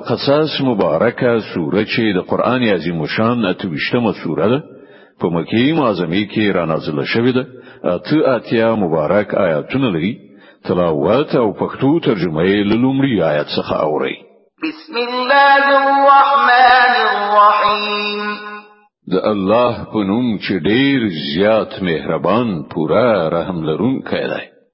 قصص مبارکه سوره چې د قران عظیم شان اتوشتمه سوره ده په مکی معظمه کې را نازله شوې ده اته اتیا مبارک آیاتونه لري تلاوت او پښتو ترجمه یې لومړی آیت څخه اوري بسم الله الرحمن الرحیم د الله په نوم چې ډیر زیات مهربان پورا رحم لرونکی دی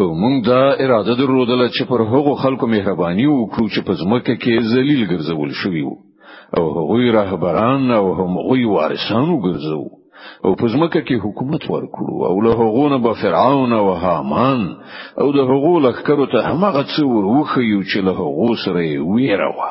او موږ دا اراده درلودله چې پر هغو خلکو مهرباني وکړو چې په ځمکه کې ذلیل ګرځول شوي وو او هغوی رهبران او هم هغوی وارثان وګرځو او په ځمکه کې حکومت ورکړو او له هغو نه به فرعون او هامان او د هغو لخرو ته همغه څه وروخیو چې له هغو سره ویره وه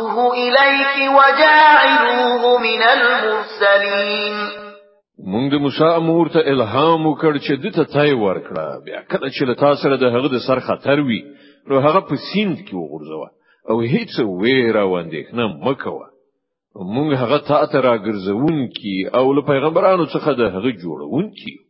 إليك وجاعلوه من المرسلين مونږ د موسی امور ته الهام وکړ چې د ته تای ورکړه بیا کله چې له تاسو سره د هغه د سر خطر وي نو هغه په سیند کې وغورځوه او هیڅ ویره و اندېښنه مکوه مونږ هغه ته راګرځون کی او له پیغمبرانو څخه د هغه جوړون کی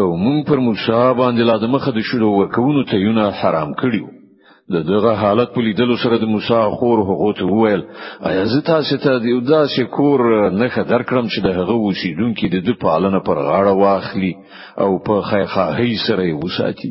او مونږ پر موسی باندې لا د مخه د شلو ورکونو ته یونه حرام کړیو د دغه حالت په لیدلو سره د موسی خور هغه ته وویل ایا زه تاسو ته د یو داسې کور نه خدر کړم چې د هغه اوسیدونکو د د پالنه پر غاړه واخلي او په خیرخواهی سره یې وساتي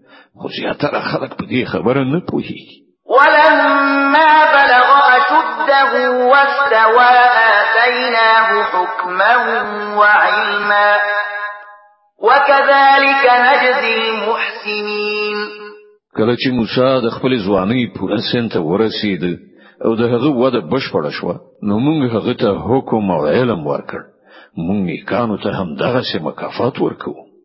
خو زیاتره خلک په دې خبره نه پوهیږي ولما بلغ أشده واستوى آتيناه حكما وعلما وكذلك نجزي المحسنين کله چې موسی د خپل ځواني پوره سن ته ورسید او د هغه وده بشپړ شو نو موږ هغه ته حکم او علم ورکړ موږ کانو ته هم دغه سم مکافات ورکو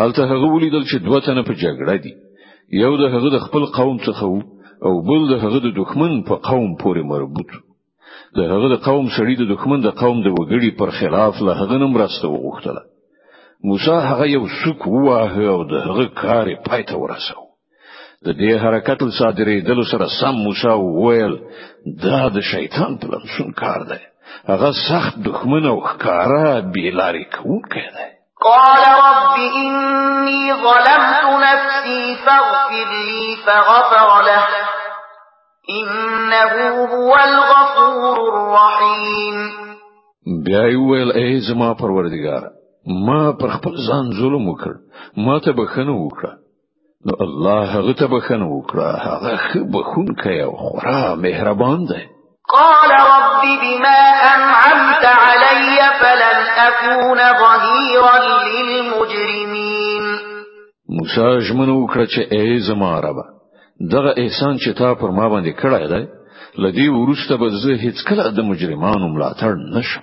هلته هغه ولیدل چې دوه تنه په جګړه دي یو د هغه د خپل قوم څخه وو او بل د هغه د دښمن په قوم پورې مربوط د هغه د قوم سړي د دښمن د قوم د وګړي پر خلاف له هغه نم راسته وغوښتله موسی هغه یو سوک وواه او د هغه کار پای ته ورساو د دې حرکت صادرې دل سره سم موسی وویل دا د شیطان په لمسون کار دی هغه سخت دښمن او ښکارا بیلاری کوونکی دی قال رب إني ظلمت نفسي فاغفر لي فغفر له إنه هو الغفور الرحيم بیا ویل ای زما پروردگار ما پر خپل ځان ظلم وکړ ما ته بخنه وکړه نو الله هغه ته بخنه وکړه هغه بخونکی او خورا مهربان دی قال رب بما أنعمت علي فلن أكون ظهيرا للمجرمين موسی ژمنه وکړه چې ای زما رب دغه احسان چې تا پر ما باندې کړی دی لدی ورسته به زه هیڅ کله د مجرمانو ملاتړ نشم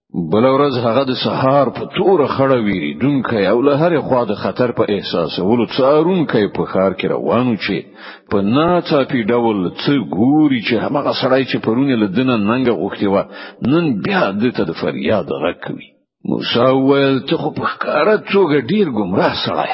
بل ورځ هغه د سهار په تور خړه ویری دونکې او له هرې خوا د خطر په احساس ولو څارونکې په خار کې روانو چې په ناڅاپي ډول څه ګوري چې هغه سړی چې پرونه له دنه ننګ غوښتي و نن بیا د ته د فریاد غږ کوي موسی ویل ته خو په ښکارا توګه ډیر ګمراه سړی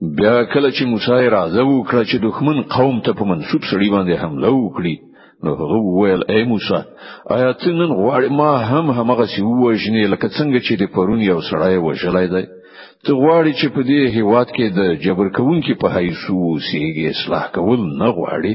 بیا کله چې موسی راځه وکړه چې دښمن قوم ته په منسوب سړي باندې حمله وکړي نو هغه وویل اے موسی آیا ته نن غواړې ما هم همغه سی وژنې لکه څنګه چې د پرون یو سړی وژلای دی ته غواړې چې په دې هیواد کې د جبر کوونکو په حیث وسیږي اصلاح کول نه غواړې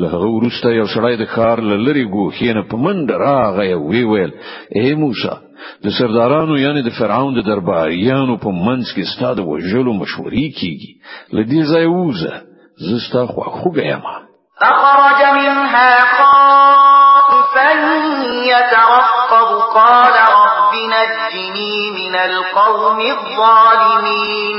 له هغه وروسته یو سړی د ښار له لری ګوښې نه په منډه راغی او وی ویل اے موسی د سردارانو یعنی د فرعون د درباریانو په منځ کې ستاده وژلو مشورې کیږي لدی ځای ووزه زستا خو خوګه یم فخرج منها خائفا يترقب قال رب نجني من القوم الظالمين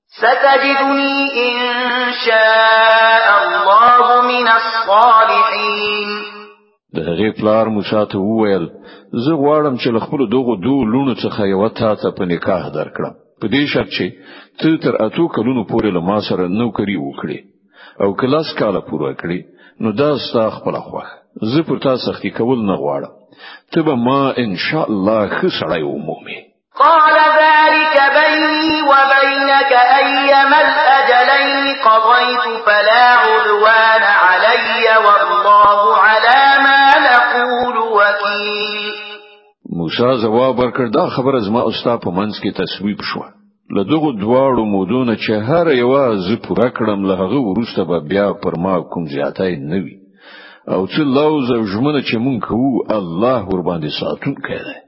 ستجدني إن شاء الله من الصالحين د هغې پلار موسی ته وویل زه غواړم چې له خپل دغو دوه لونو څخه یو تا ته په نکاح درکړم په دې شرط چې ته تر اتو کلونو پورې له ما سره نوکری وکړي او کلاس کاله پوره کړي نو دا ستا خپل خوښ زه پر تاسو سختي کول نه غواړم ته به ما ان شاء الله ښه سړی ومومې قال ذلك بيني وبينك أيما الأجلين قضيت فلا عدوان علي والله على ما نقول وكيل موسی جواب ورکړ دا خبره زما او ستا په منځ کې تصویب شو له دغه دواړو مودونه چې هر یو زه پوره کړم له هغه وروسته به بیا پر ما کوم زیاتای نه وي او چې لوز او ژمنه چې مونږ کوو الله ور باندې ساتون کوي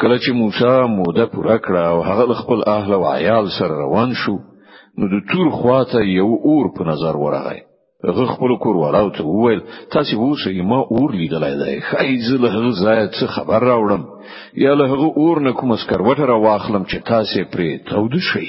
کله چې موسی موده پوره کړه او هغه خپل اهل او عیال سره روان شو نو د تور خواته یو اور په نظر ورغی هغه خپل کور ولاو ته وویل تاسو اوس یې ما اور لیدلای دی خای زه له هغه ځای څه خبر راوړم یا له هغه اور نه کوم سکروټه را واخلم چې تاسو پرې تود شئ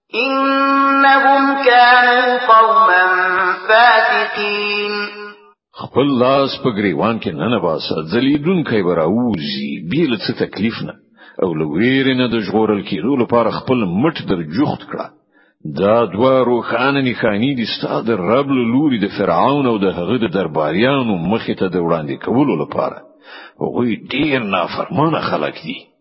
انهم كانوا قوما فاسقين خپل لاس په گریوان کې نه نباسه ځلیدون کوي براوزی بیل څه تکلیف نه او لویر نه د ژغورل کېدو لپاره خپل مټ در جوخت کړه دا دوا روخان نخانی دي ستاد رب لوري د فرعون او د هغه د درباریانو مخ ته د وړاندې کولو لپاره هغه ډیر نافرمانه خلک دي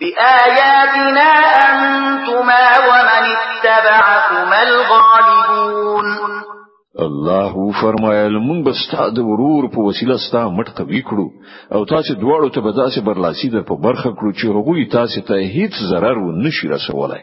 بآياتنا أنتما ومن اتبعكما الغالبون الله فرمایل مونږ به ستاسو ورور په وسیله ستاسو مټ قوي کړو او تاسو دواړو ته به داسې برلاسي در په برخه کړو چې هغوی تاسو ته هیڅ ضرر و نشي رسولای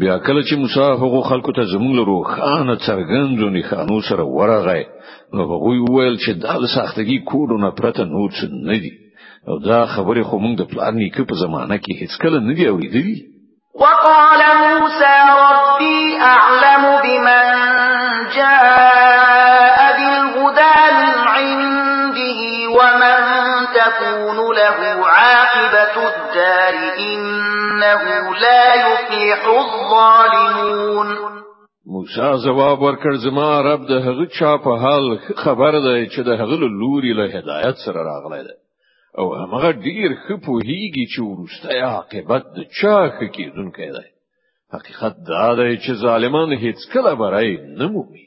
بیا کله چې موسی هغه خلکو ته زموږ له روخانه څرګندو نښانو سره ورغی نو هغه ویل چې دا له سختګي کوډو نه پرته نور څه نه دي او دا خبره خو موږ د پلان نیکه په زمانه کې هیڅ کله نه دی اوریدلی وقال موسى ربي أعلم بمن جاء بالهدى من عنده ومن تكون له عاقبة الدار إنه لا يفلح الظالمون موسی جواب ورکړ زما رب د هغه چا په حال خبر دی چې د هغه لوري له هدایت سره راغلی دی او هغه ډیر ښه پوهیږي چې ورسته عاقبت د چا ښه کیدونکی دی حقیقت دا دی چې ظالمان هیڅ کله برای نه مومي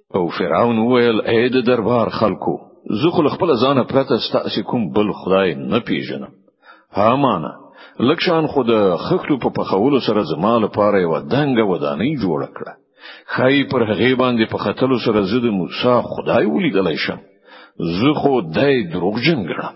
او فرعون ویل اې د دربار خلکو زه خو خپل ځان پرته ستاسو کوم بل خدای نه پیژنم هامانه لکشان خو د خښتو په پخولو سره زما لپاره یو دنګه ودانۍ جوړ کړه خای پر هغه باندې په خطلو سره زه د موسی خدای ولیدلای شم زه خو دای دروغجن ګڼم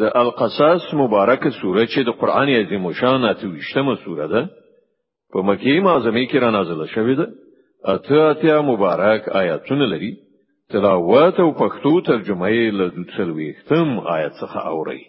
د القصاص مبارک سوره چې د قران عظیم شان اته وشتمه سوره ده په مکی معظمه کې را نازله شوې ده اته اتیا مبارک آیاتونه لري تلاوت او پښتو ترجمه یې له دوتسلويختم آیت څخه اوري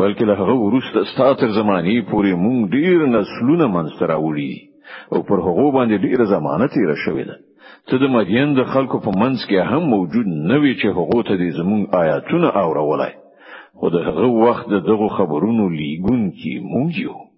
بلکې له هغه وروسته ستا تر زمانه پورې مونږ ډیر نسلونه منځته راوړي او پر هغه باندې ډیره زمانه تیر شوې ده ته د مدین د خلکو په منځ کې هم موجود نه وي چې هغه ته د زمونږ آیاتونه اورولای خو د هغه وخت دغه خبرونو لیګون کې مونږ یو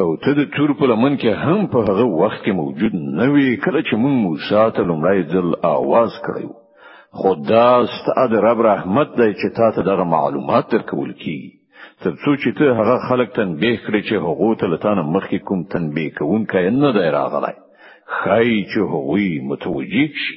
او ته د تور په لمن کې هم په هغه وخت کې موجود نه وي کله چې موږ موسی ته لومړی ځل आवाज کړو خدا ستاد رب رحمت دی چې تا ته دغه معلومات درکول کیږي تر څو چې ته هغه خلک تنبیه کړې چې هغه ته لتان مخکې کوم تنبیه کوونکی نه دی راغلی خای چې هغوی متوجه شي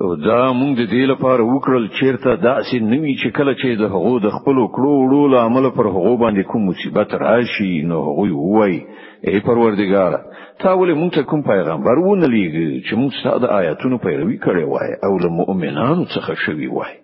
او دا موږ د دې لپاره وکړل چیرته داسې نوي چې کله چې د هغو د خپل کړو وړو لامل پر هغو باندې کوم مصیبت راشي نو هغه وای ای پروردګار تا ولې موږ ته کوم پیغمبر ونه لیږي چې موږ ستاسو د آیاتونو پیروي کړې وای او له مؤمنانو څخه شوي وای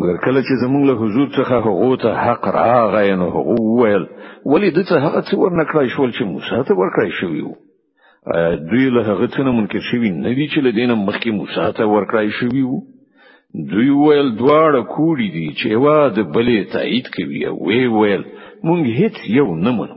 مګر کله چې زمونږ له حضور څخه هغه ته حق راغی نو هغه وویل ولی د څه هغه څه ورنکړای شو چې موسی ته ورکړای شو دوی له هغه څه نه منکر شوی نه دي چې له دینه مخکې موسی ته ورکړای شو دوی ویل دواړه کوړي دي چې وا د بلې تایید کوي وی ویل مونږ هیڅ یو نه منو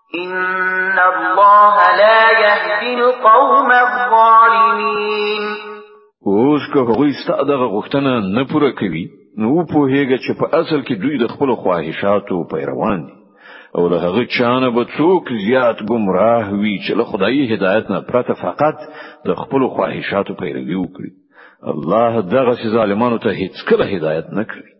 ان الله لا يهدي القوم الظالمين اوس که هغوی ستاسو دغه غوښتنه نه پوره کوي نو په هیګه چې په اصل کې دوی د خپل خواهشاتو پیروان دي او له هغه چانه به څوک زیات گمراه وي چې له خدایي هدایت نه پرته فقط د خپل خواهشاتو پیروي وکړي الله دغه ظالمانو ته هیڅ کله هدایت نه کوي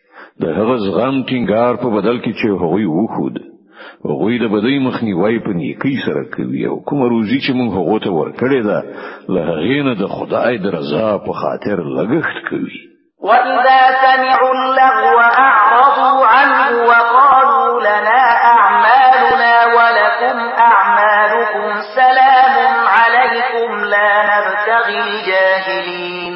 د هغه زغم ټینګار په بدل کې چې هغوی وخود هغوی د بدی مخنیوي په نیکی سره کوي او کوم روزي چې موږ هغه ته ورکړې ده له هغې نه د خدای د رضا په خاطر لګښت کوي وَإِذَا سَمِعُوا اللَّغْوَ أَعْرَضُوا عَنْهُ وَقَالُوا لَنَا أَعْمَالُنَا وَلَكُمْ أَعْمَالُكُمْ سَلَامٌ عَلَيْكُمْ لَا نَبْتَغِي الْجَاهِلِينَ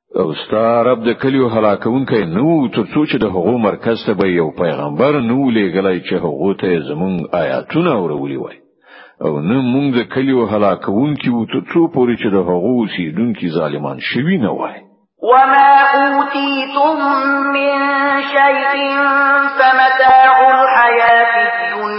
او ستا رب د کلیو هلاکونکې نو تر څو چې د هغو مرکز ته به یو پیغمبر نو لېګلای چې هغه ته زمون آیاتونه اورولي وای او نه مونږ د کلیو هلاکونکې وو تر څو پورې چې د هغو سیدونکو ظالمان شوي نه وای وما أوتيتم من شيء فمتاع الحياة الدنيا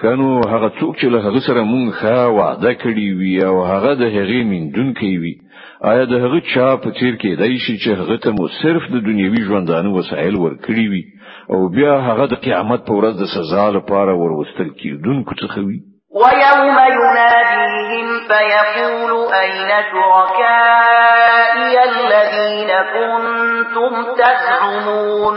خنو هغه څوک چې له هغه سره مونږ ښه وعده کړی وي او هغه د هغې مندون کوي آیا د هغه چا په تیر کې دای شي چې هغه ته مو صرف د دنیوي ژوندانه وسایل ورکړي وي او بیا هغه د قیامت په ورځ د سزا لپاره وروستل کیدونکو څخه وي ويوم يناديهم فيقول أين شركائي الذين كنتم تزعمون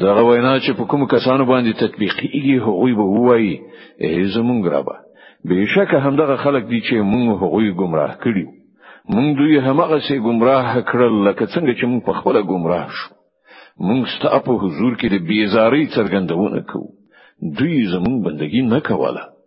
دغه وینا چې په کوم کسانو باندې تطبیقیږي هغوی به وایي ای زمونږ ربه بهشکه همدغه خلک دي چې مونږ هغوی گمراه کړي مونږ دوی همغه سي گمراه کړل لکه څنګه چې مونږ په خپل گمراه شو مونږ ستاسو په حضور کې د بیزاری څرګندونه کوو دوی زمونږ بندگی نه کوله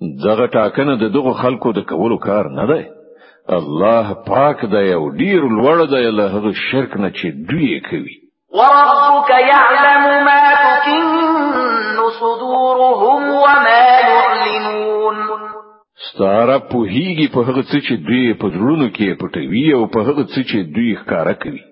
دغه ټاکنه د دغه خلکو د کولو کار نه دی الله پاک دی او ډیر لوړ دی له هغه شرک نه چې دوی کوي وربك يعلم ما تكن صدورهم وما يعلنون ستاره په هیږي په هغه څه چې دوی په زړونو کې پټوي او په هغه څه چې دوی ښکارا کوي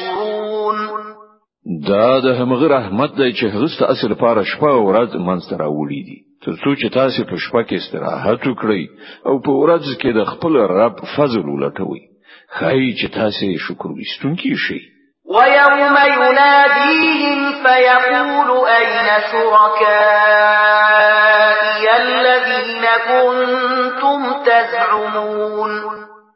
يعون دا د همغه رحمت دی چې هغه ست اصل پاره شپه او ورځ منځ ته راوړي دي تر څو چې تاسو په شپه کې استراحت وکړئ او په ورځ کې د خپل رب فضل ولټوي خای چې تاسو شکر وستونکي شئ ويوم يناديهم فيقول أين شركائي الذين كنتم تزعمون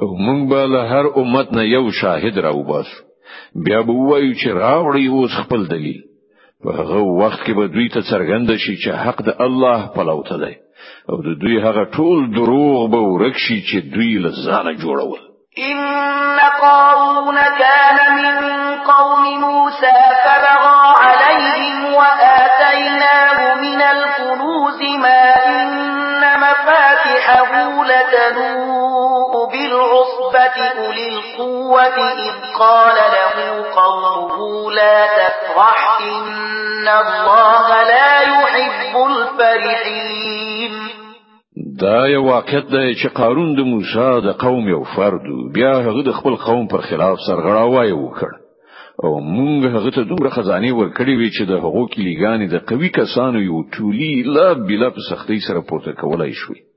او موږ به له هر امت نه یو شاهد راوباسو بیا به وایو چې راوړی اوس خپل دلیل په هغه وخت کې به دوی ته څرګند شي چې حق د الله په لور ته دی او د دوی هغه ټول دروغ به ورک شي چې دوی له ځانه جوړول ان قارون كان من قوم موسى فبغى عليهم وآتيناه من الكنوز ما إن مفاتحه لتنوء بالعصبة أولي القوة إذ قال له قومه لا تفرح إن الله لا يحب الفرحين دا یو واقعیت دی چې قارون د موسی د قوم یو فرد بیا هغه د خپل قوم پر خلاف سرغړاوی وکړ او مونږ هغه ته دومره خزانه ورکړې وی چې د هغو کلیګانې د قوي کسانو یو ټولي لا بلا په سختۍ سره پورته کولای شوی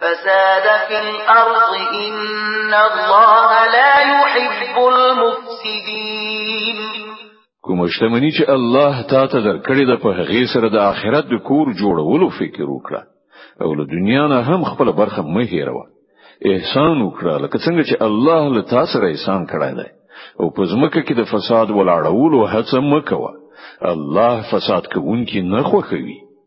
فساد في الأرض إن الله لا يحب المفسدين کوم شتمنی چې الله تا ته درکړې ده په هغه سره د آخرت د کور جوړولو فکر وکړه او له دنیا نه هم خپل برخه مه هېروه احسان وکړه لکه څنګه چې الله له تا سره احسان کړی دی او په ځمکه کې د فساد ولاړولو هڅه مه کوه الله فساد کوونکی نه خوښوي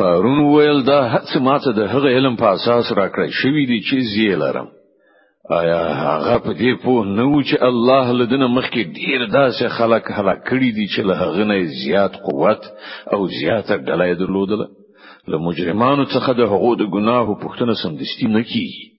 قارون ویل دا هڅه ماته د هغه علم په اساس راکړی شوې دي چې زی لرم آیا هغه په دې پوه نه و چې الله لدنه مخکې ډیر داسې خلک هلاک کړي دي چې له هغه نه زیات قوت او زیاته ډله درلودله له مجرمانو څخه د هغو د ګناهو پوښتنه سمدستي نه کیږي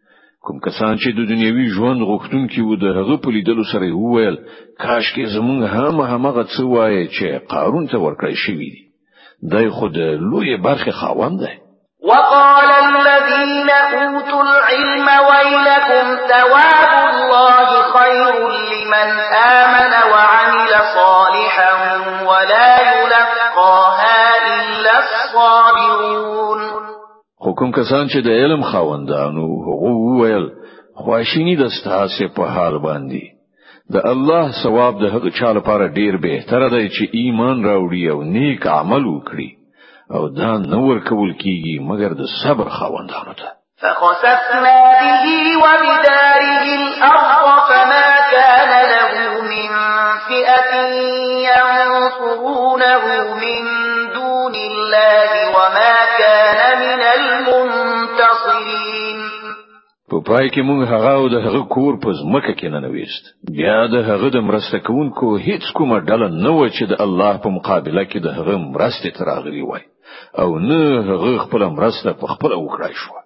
کوم کسان چې د دنیوي ژوند غوښتونکي وو د هغه په لیدلو سره وویل کاش کې زمونږ هم همغه څه وایي چې قارون ته ورکړی شوی دی دای خو د لوی برخې خاوند دی وقال الذين اوتوا العلم ويلكم ثواب الله خير لمن آمن وعمل صالحا ولا يلقاها إلا الصابرون خو کوم کسان چې د علم خاوندانو هغه وویل خواشینی د ستاسو په حال باندې د الله ثواب د هغه چا لپاره ډیر بهتره دی چې ایمان راوړي او نیک عمل وکړي او دا نور کول کیږي مګر د صبر خاوندانو ته فخسفنا به وبداره الأرض فما كان له من فئة ينصرونه من الله وما كان من المنتصرين په پای کې موږ هغه او د هغه کور په ځمکه کې نه نويست بیا د هغه د مرسته کوونکو هیڅ کومه ډله نه و چې د الله په مقابله کې د هغه مرسته تراغلی وای او نه هغه خپل مرسته په خپل وکړای شو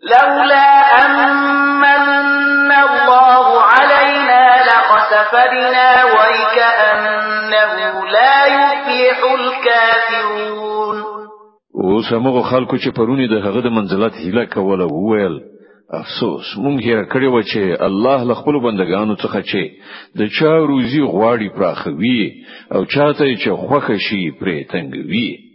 لولا أمن الله علينا لخسف بنا ويكأنه لا يفلح الكافرون اوس هغه خلکو چې پرونی د هغه د منزلت هیله کوله وویل افسوس مونږ هیر کړی و چې الله له خپل بندگانو څخه چې د چا روزي غواړي پراخوي او چاته چې خوخه شي پرې تنګوي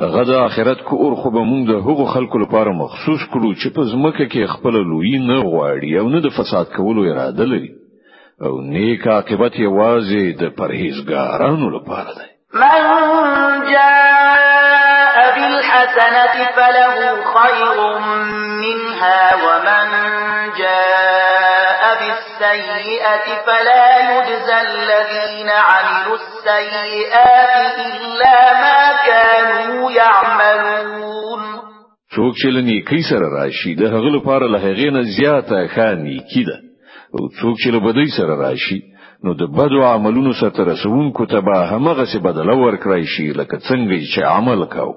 غدا آخرت کو اور خو به موږ د هغو خلکو لپاره مخصوص کړو چې په ځمکه کې خپل لوی نه غواړي او نه د فساد کولو اراده لري او نیک عاقبت یوازې د پرهیزګارانو لپاره دی من جاء بالحسنة فله خير منها ومن جاء بالسيئة فلا يجزى الذين عملوا السيئات إلا ما كانوا يعملون څوک چې لنی کی سره راشي د هغه لپاره له هغې نه زیاته خاني کیده او څوک چې له بدی سره راشي نو د بدو عملونو سره رسونکو ته به همغه څه بدله ورکړای شي لکه څنګه چې عمل کاوه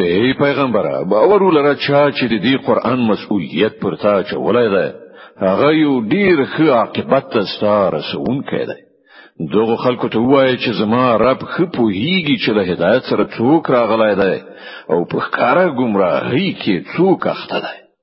ای پیغمبره باور ولره چا چې د دې قران مسؤلیت پر تا چولای دی هغه یو ډیر ښه عاقبت ته ستاره رسونکی دی دغه خلکو ته وایي چې زما رب خو په هیږي چې له هدایت سره څوک راغلی دی او په ښکارا گمراهی کې څوک اخته دی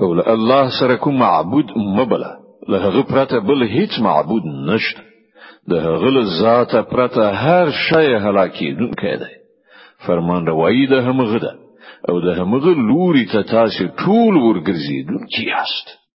او له الله سره کوم معبود مبله له هغه پرته بل هیڅ معبود نشته د هغه له ذات پرته هر شی هلاکیدونکی دی فرمان روایی د همغه ده او د همغه لوري ته تاسو ټول ورګرځیدونکي یاست